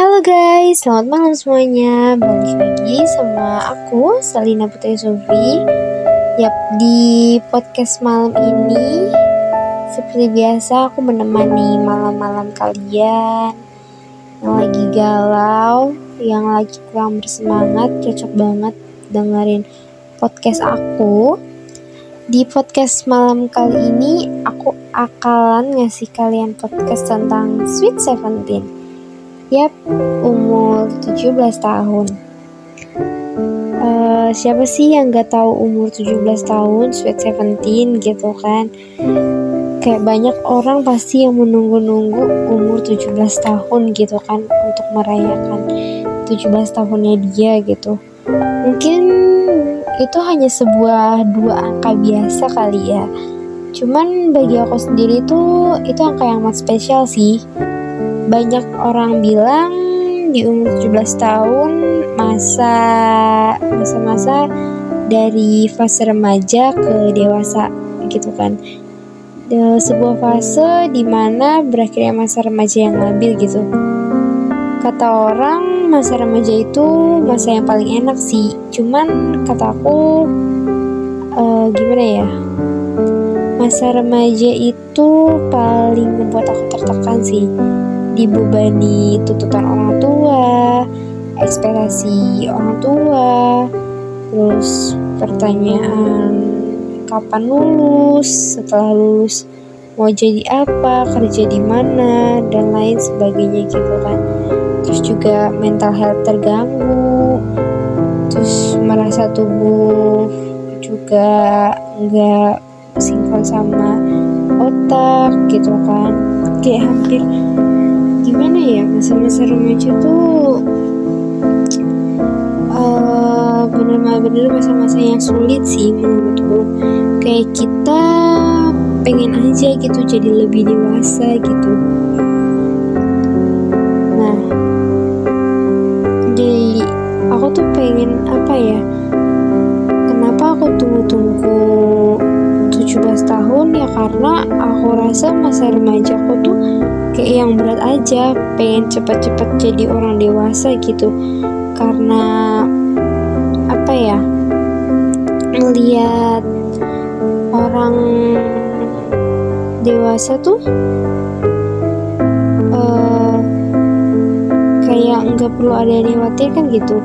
Halo guys, selamat malam semuanya. Balik lagi sama aku, Salina Putri Sofi. Yap, di podcast malam ini seperti biasa aku menemani malam-malam kalian yang lagi galau, yang lagi kurang bersemangat, cocok banget dengerin podcast aku. Di podcast malam kali ini aku akalan ngasih kalian podcast tentang Sweet Seventeen. Yap, umur 17 tahun. Uh, siapa sih yang gak tahu umur 17 tahun, Sweet Seventeen gitu kan? Kayak banyak orang pasti yang menunggu-nunggu umur 17 tahun gitu kan untuk merayakan 17 tahunnya dia gitu. Mungkin itu hanya sebuah dua angka biasa kali ya. Cuman bagi aku sendiri tuh itu angka yang amat spesial sih banyak orang bilang di umur 17 tahun masa masa-masa dari fase remaja ke dewasa gitu kan. De, sebuah fase di mana berakhirnya masa remaja yang labil gitu. Kata orang masa remaja itu masa yang paling enak sih. Cuman kata aku uh, gimana ya? Masa remaja itu paling membuat aku tertekan sih dibebani tuntutan orang tua, ekspektasi orang tua, terus pertanyaan kapan lulus, setelah lulus mau jadi apa, kerja di mana, dan lain sebagainya gitu kan. Terus juga mental health terganggu, terus merasa tubuh juga nggak sinkron sama otak gitu kan. Kayak hampir gimana ya masa-masa remaja tuh uh, bener-bener masa-masa yang sulit sih menurutku. Kayak kita pengen aja gitu jadi lebih dewasa gitu. Nah jadi aku tuh pengen apa ya kenapa aku tunggu-tunggu 17 tahun ya karena aku rasa masa remaja aku tuh kayak yang berat aja pengen cepet-cepet jadi orang dewasa gitu. Karena apa ya melihat orang dewasa tuh uh, kayak nggak perlu ada yang khawatir gitu.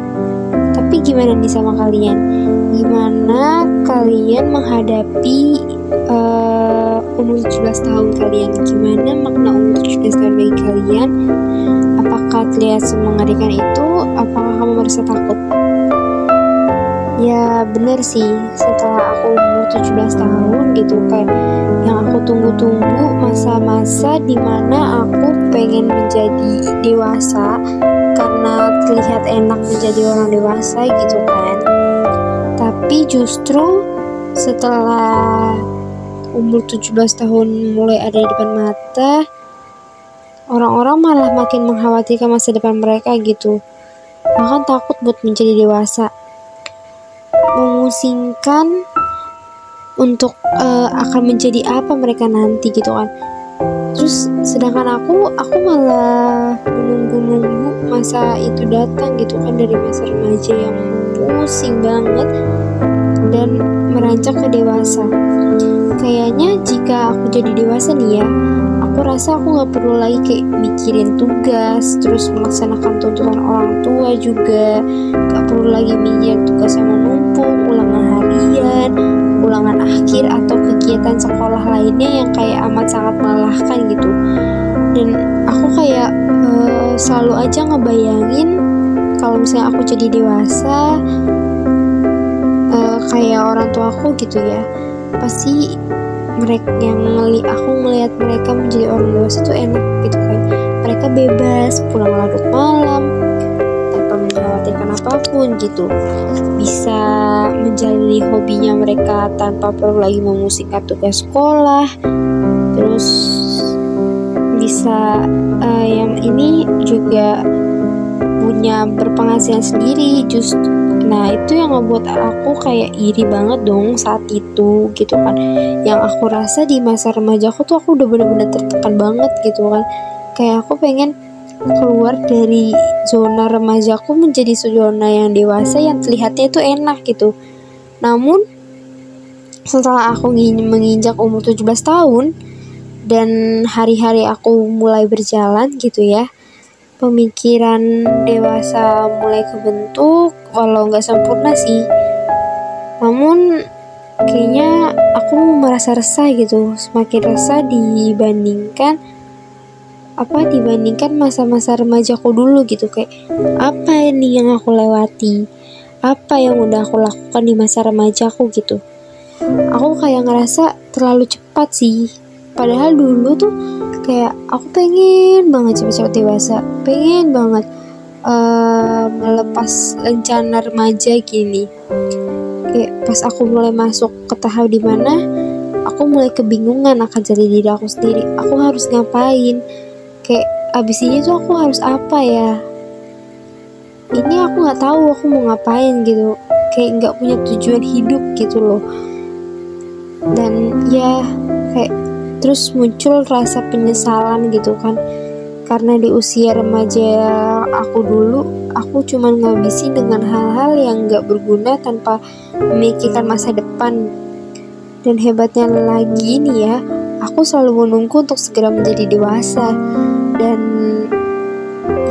Tapi gimana nih sama kalian? Gimana kalian menghadapi umur 17 tahun kalian gimana makna umur 17 tahun bagi kalian? Apakah terlihat semengerikan itu? Apakah kamu merasa takut? Ya bener sih. Setelah aku umur 17 tahun gitu kayak yang aku tunggu-tunggu masa-masa di mana aku pengen menjadi dewasa karena terlihat enak menjadi orang dewasa gitu kan. Tapi justru setelah umur 17 tahun mulai ada di depan mata, orang-orang malah makin mengkhawatirkan masa depan mereka gitu. Bahkan takut buat menjadi dewasa. Memusingkan untuk uh, akan menjadi apa mereka nanti gitu kan. Terus sedangkan aku, aku malah menunggu-nunggu masa itu datang gitu kan dari masa remaja yang pusing banget dan merancak ke dewasa kayaknya jika aku jadi dewasa nih ya aku rasa aku nggak perlu lagi kayak mikirin tugas terus melaksanakan tuntutan orang tua juga. Nggak perlu lagi mikirin tugas yang menumpuk ulangan harian ulangan akhir atau kegiatan sekolah lainnya yang kayak amat sangat melelahkan gitu. Dan aku kayak uh, selalu aja ngebayangin kalau misalnya aku jadi dewasa uh, kayak orang tua aku gitu ya pasti mereka yang ngeli aku melihat mereka menjadi orang dewasa itu enak gitu kan. Mereka bebas pulang larut malam tanpa mengkhawatirkan apa pun gitu. Bisa menjalani hobinya mereka tanpa perlu lagi memusingkan tugas sekolah. Terus bisa uh, yang ini juga punya berpenghasilan sendiri justru Nah itu yang ngebuat aku kayak iri banget dong saat itu gitu kan. Yang aku rasa di masa remaja aku tuh aku udah bener-bener tertekan banget gitu kan. Kayak aku pengen keluar dari zona remajaku menjadi zona yang dewasa yang terlihatnya itu enak gitu. Namun setelah aku menginjak umur 17 tahun dan hari-hari aku mulai berjalan gitu ya pemikiran dewasa mulai kebentuk walau nggak sempurna sih. Namun kayaknya aku merasa resah gitu semakin resah dibandingkan apa dibandingkan masa-masa remajaku dulu gitu. Kayak apa ini yang aku lewati? Apa yang udah aku lakukan di masa remajaku gitu? Aku kayak ngerasa terlalu cepat sih. Padahal dulu tuh kayak aku pengen banget cepet-cepet dewasa. Pengen banget uh, melepas rencana remaja gini. Kayak pas aku mulai masuk ke tahap di mana aku mulai kebingungan akan jadi diri aku sendiri. Aku harus ngapain? Kayak abis ini tuh aku harus apa ya? Ini aku nggak tahu aku mau ngapain gitu. Kayak nggak punya tujuan hidup gitu loh. Dan ya kayak terus muncul rasa penyesalan gitu kan. Karena di usia remaja aku dulu aku cuma ngabisin dengan hal-hal yang gak berguna tanpa memikirkan masa depan. Dan hebatnya lagi nih ya aku selalu menunggu untuk segera menjadi dewasa. Dan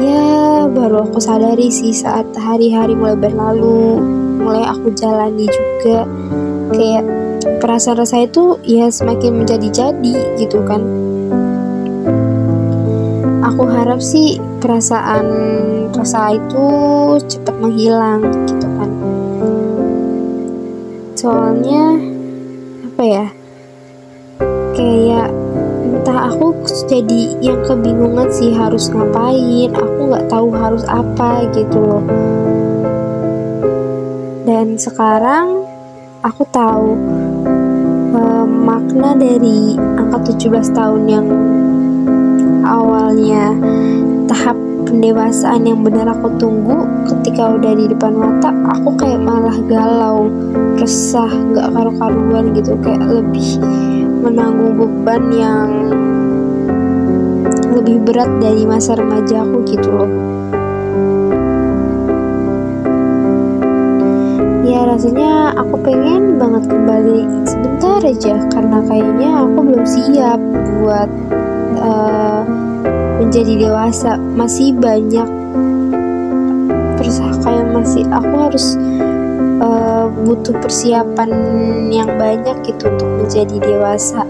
ya baru aku sadari sih saat hari-hari mulai berlalu mulai aku jalani juga. Kayak perasaan rasa itu ya semakin menjadi-jadi gitu kan. Aku harap sih perasaan rasa itu cepat menghilang gitu kan. Soalnya apa ya kayak entah aku jadi yang kebingungan sih harus ngapain aku nggak tahu harus apa gitu loh. Dan sekarang aku tahu uh, makna dari angka 17 tahun yang awalnya tahap pendewasaan yang benar aku tunggu ketika udah di depan mata aku kayak malah galau resah nggak karu-karuan gitu. Kayak lebih menanggung beban yang lebih berat dari masa remaja aku gitu loh rasanya aku pengen banget kembali sebentar aja karena kayaknya aku belum siap buat uh, menjadi dewasa. Masih banyak kayak masih aku harus uh, butuh persiapan yang banyak gitu untuk menjadi dewasa.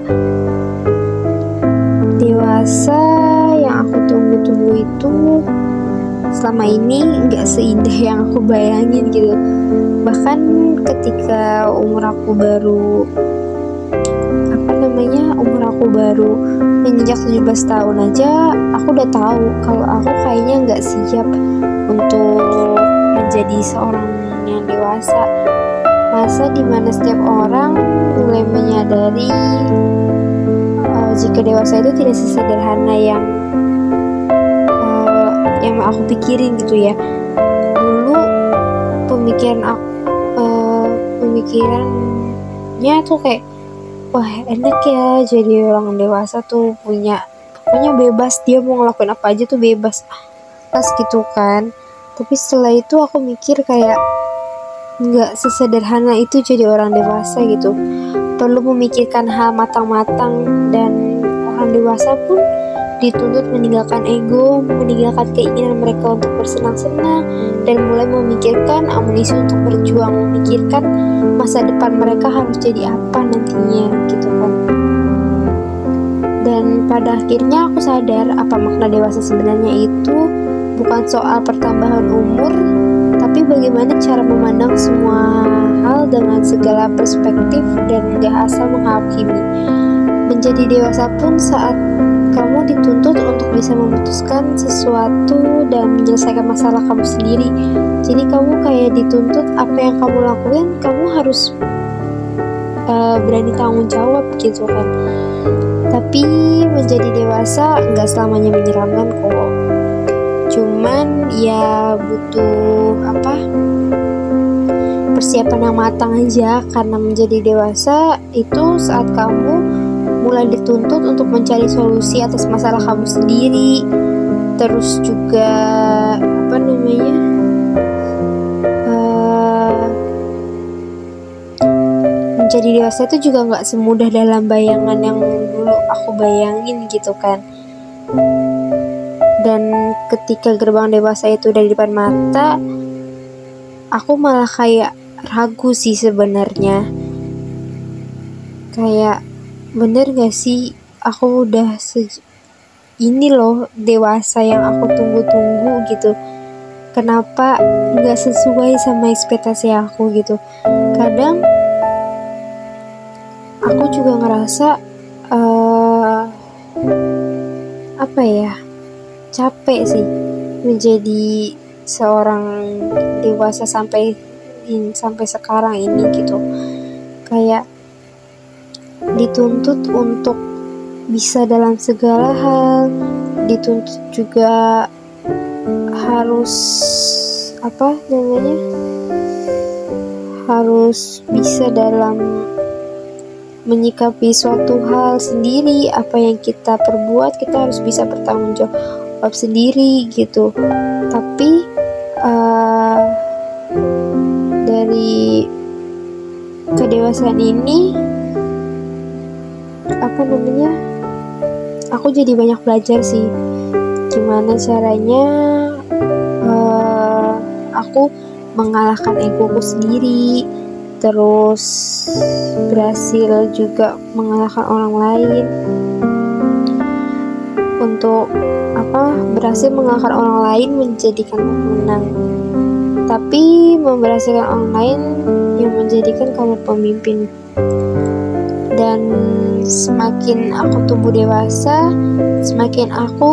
Dewasa yang aku tunggu-tunggu itu selama ini nggak seindah yang aku bayangin gitu bahkan ketika umur aku baru apa namanya umur aku baru menginjak 17 tahun aja aku udah tahu kalau aku kayaknya nggak siap untuk menjadi seorang yang dewasa. Masa di mana setiap orang mulai menyadari uh, jika dewasa itu tidak sesederhana yang uh, yang aku pikirin gitu ya pemikiran aku pemikirannya tuh kayak wah enak ya jadi orang dewasa tuh punya pokoknya bebas dia mau ngelakuin apa aja tuh bebas. Pas gitu kan. Tapi setelah itu aku mikir kayak nggak sesederhana itu jadi orang dewasa gitu. Perlu memikirkan hal matang-matang dan orang dewasa pun dituntut meninggalkan ego, meninggalkan keinginan mereka untuk bersenang-senang, dan mulai memikirkan amunisi untuk berjuang, memikirkan masa depan mereka harus jadi apa nantinya, gitu kan. Dan pada akhirnya aku sadar apa makna dewasa sebenarnya itu bukan soal pertambahan umur, tapi bagaimana cara memandang semua hal dengan segala perspektif dan gak asal menghakimi. Menjadi dewasa pun saat kamu dituntut untuk bisa memutuskan sesuatu dan menyelesaikan masalah kamu sendiri. Jadi kamu kayak dituntut apa yang kamu lakuin, kamu harus uh, berani tanggung jawab gitu kan. Tapi menjadi dewasa nggak selamanya menyeramkan kok. Cuman ya butuh apa? persiapan yang matang aja karena menjadi dewasa itu saat kamu mulai dituntut untuk mencari solusi atas masalah kamu sendiri. Terus juga apa namanya uh, menjadi dewasa itu juga nggak semudah dalam bayangan yang dulu aku bayangin gitu kan. Dan ketika gerbang dewasa itu udah di depan mata aku malah kayak ragu sih sebenarnya. Kayak bener gak sih? Aku udah se ini loh dewasa yang aku tunggu-tunggu gitu. Kenapa nggak sesuai sama ekspektasi aku gitu? Kadang aku juga ngerasa uh, apa ya capek sih menjadi seorang dewasa sampai sampai sekarang ini gitu. Kayak dituntut untuk bisa dalam segala hal. Dituntut juga harus apa namanya harus bisa dalam menyikapi suatu hal sendiri. Apa yang kita perbuat kita harus bisa bertanggung jawab sendiri gitu. Tapi uh, dari kedewasaan ini apa namanya aku jadi banyak belajar sih. Gimana caranya uh, aku mengalahkan egoku sendiri terus berhasil juga mengalahkan orang lain. Untuk apa berhasil mengalahkan orang lain menjadikan pemenang. Tapi memberhasilkan orang lain yang menjadikan kamu pemimpin. Dan semakin aku tumbuh dewasa semakin aku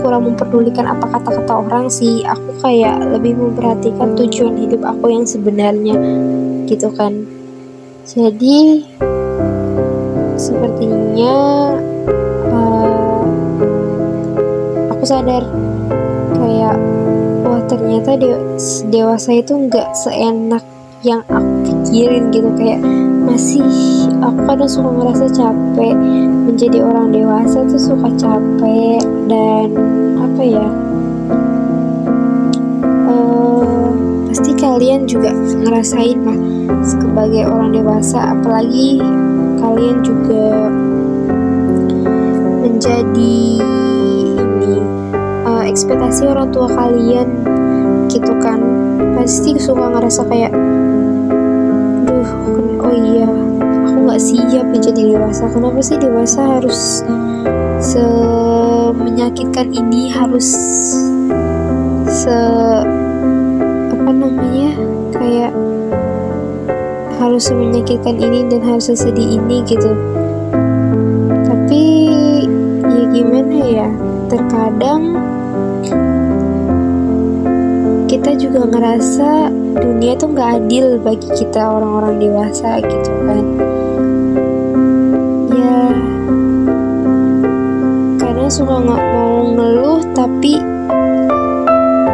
kurang memperdulikan apa kata-kata orang sih. Aku kayak lebih memperhatikan tujuan hidup aku yang sebenarnya gitu kan. Jadi sepertinya sadar kayak wah ternyata de dewasa itu nggak seenak yang aku pikirin gitu. Kayak masih aku kadang suka ngerasa capek menjadi orang dewasa tuh suka capek dan apa ya uh, pasti kalian juga ngerasain lah sebagai orang dewasa apalagi kalian juga menjadi ekspektasi orang tua kalian gitu kan. Pasti suka ngerasa kayak siap menjadi dewasa. Kenapa sih dewasa harus se menyakitkan ini? Harus se apa namanya? Kayak harus menyakitkan ini dan harus sesedih ini gitu. Tapi ya gimana ya? Terkadang kita juga ngerasa dunia tuh nggak adil bagi kita orang-orang dewasa gitu kan ya karena suka nggak mau ngeluh tapi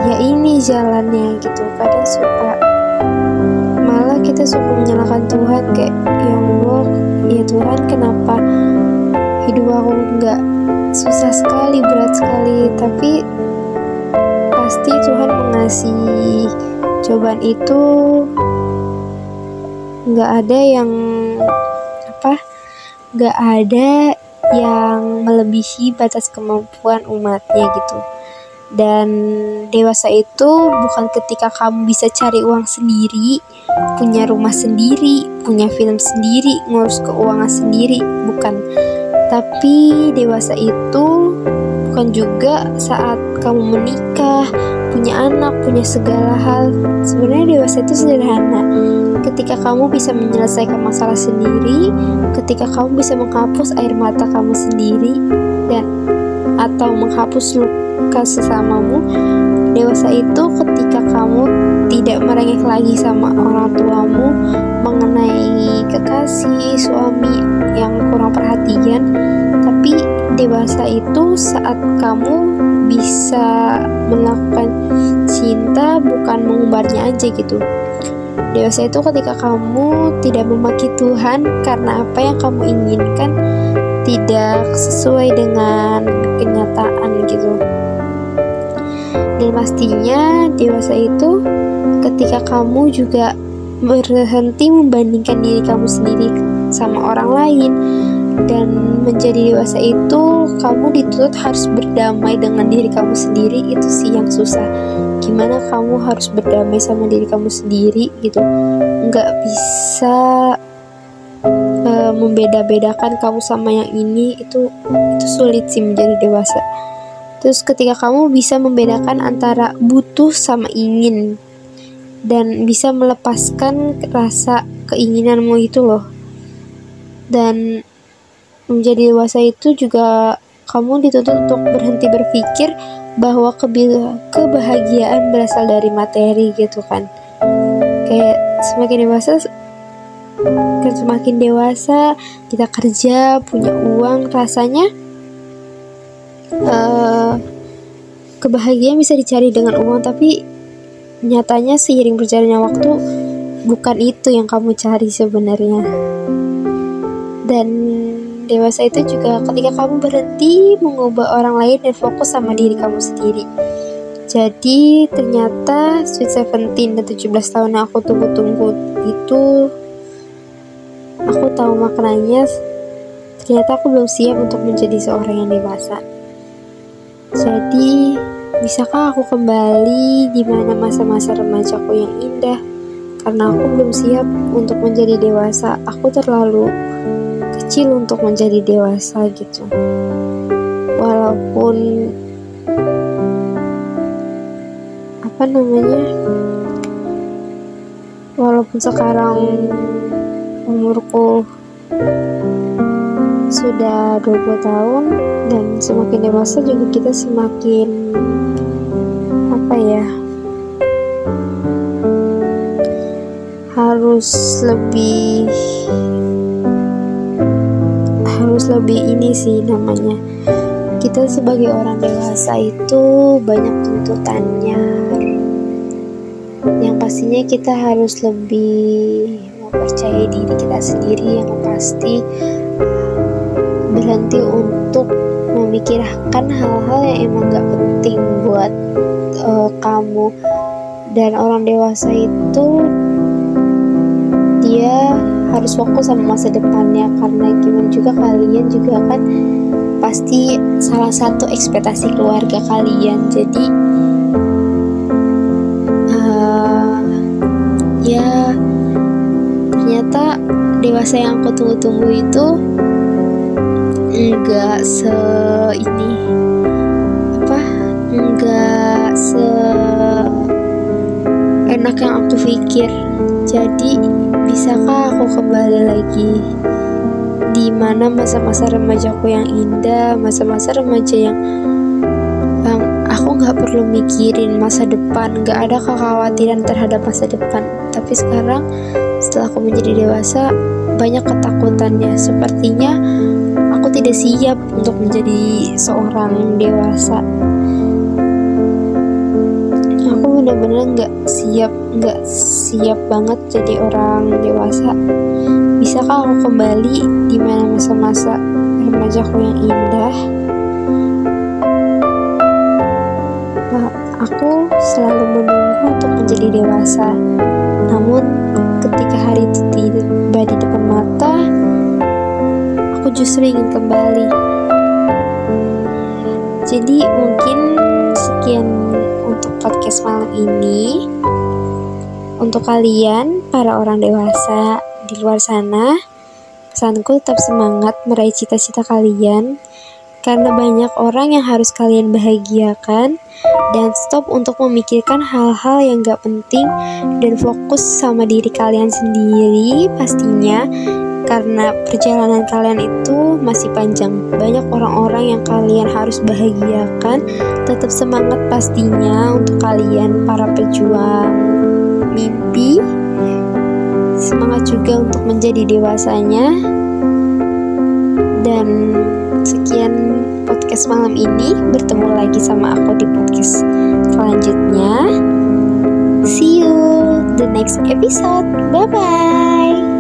ya ini jalannya gitu. Kadang suka malah kita suka menyalahkan Tuhan kayak ya Allah ya Tuhan kenapa hidup aku nggak susah sekali berat sekali? Tapi pasti Tuhan mengasih cobaan itu. Nggak ada yang nggak ada yang melebihi batas kemampuan umatnya gitu dan dewasa itu bukan ketika kamu bisa cari uang sendiri punya rumah sendiri punya film sendiri ngurus keuangan sendiri bukan tapi dewasa itu bukan juga saat kamu menikah, punya anak, punya segala hal. Sebenarnya dewasa itu sederhana. Ketika kamu bisa menyelesaikan masalah sendiri, ketika kamu bisa menghapus air mata kamu sendiri dan atau menghapus luka sesamamu, dewasa itu ketika kamu tidak merengek lagi sama orang tuamu mengenai kekasih suami yang kurang perhatian, tapi dewasa itu saat kamu bisa melakukan cinta bukan mengumbarnya aja gitu dewasa itu ketika kamu tidak memaki Tuhan karena apa yang kamu inginkan tidak sesuai dengan kenyataan gitu. Dan pastinya dewasa itu ketika kamu juga berhenti membandingkan diri kamu sendiri sama orang lain dan menjadi dewasa itu kamu dituntut harus berdamai dengan diri kamu sendiri itu sih yang susah. Gimana kamu harus berdamai sama diri kamu sendiri gitu? Nggak bisa uh, membeda-bedakan kamu sama yang ini itu itu sulit sih menjadi dewasa. Terus ketika kamu bisa membedakan antara butuh sama ingin dan bisa melepaskan rasa keinginanmu itu loh. Dan menjadi dewasa itu juga kamu dituntut untuk berhenti berpikir bahwa kebahagiaan berasal dari materi gitu kan. Kayak semakin dewasa kan semakin dewasa kita kerja punya uang rasanya uh, kebahagiaan bisa dicari dengan uang tapi nyatanya seiring berjalannya waktu bukan itu yang kamu cari sebenarnya. Dan dewasa itu juga ketika kamu berhenti mengubah orang lain dan fokus sama diri kamu sendiri. Jadi ternyata Sweet Seventeen dan 17 tahun yang aku tunggu-tunggu itu aku tahu maknanya ternyata aku belum siap untuk menjadi seorang yang dewasa. Jadi bisakah aku kembali di mana masa-masa remajaku yang indah? Karena aku belum siap untuk menjadi dewasa, aku terlalu kecil untuk menjadi dewasa gitu. Walaupun apa namanya walaupun sekarang umurku sudah 20 tahun dan semakin dewasa juga kita semakin apa ya harus lebih harus lebih ini sih namanya. Kita sebagai orang dewasa itu banyak tuntutannya. Yang pastinya kita harus lebih mempercayai diri kita sendiri yang pasti berhenti untuk memikirkan hal-hal yang emang gak penting buat uh, kamu. Dan orang dewasa itu dia harus fokus sama masa depannya. Karena gimana juga kalian juga kan pasti salah satu ekspektasi keluarga kalian. Jadi uh, ya ternyata dewasa yang aku tunggu-tunggu itu enggak se ini apa enggak se enak yang aku pikir. Jadi Bisakah aku kembali lagi di mana masa-masa remajaku yang indah, masa-masa remaja yang yang aku nggak perlu mikirin masa depan, nggak ada kekhawatiran terhadap masa depan. Tapi sekarang setelah aku menjadi dewasa, banyak ketakutannya. Sepertinya aku tidak siap untuk menjadi seorang dewasa bener-bener nggak siap nggak siap banget jadi orang dewasa. Bisakah aku kembali di mana masa-masa remajaku yang indah? Nah, aku selalu menunggu untuk menjadi dewasa. Namun ketika hari itu tiba di depan mata aku justru ingin kembali. Jadi mungkin sekian podcast malam ini. Untuk kalian, para orang dewasa di luar sana, pesanku tetap semangat meraih cita-cita kalian karena banyak orang yang harus kalian bahagiakan dan stop untuk memikirkan hal-hal yang gak penting dan fokus sama diri kalian sendiri pastinya karena perjalanan kalian itu masih panjang. Banyak orang-orang yang kalian harus bahagiakan. Tetap semangat pastinya untuk kalian para pejuang mimpi. Semangat juga untuk menjadi dewasanya. Dan sekian podcast malam ini. Bertemu lagi sama aku di podcast selanjutnya. See you the next episode. Bye bye.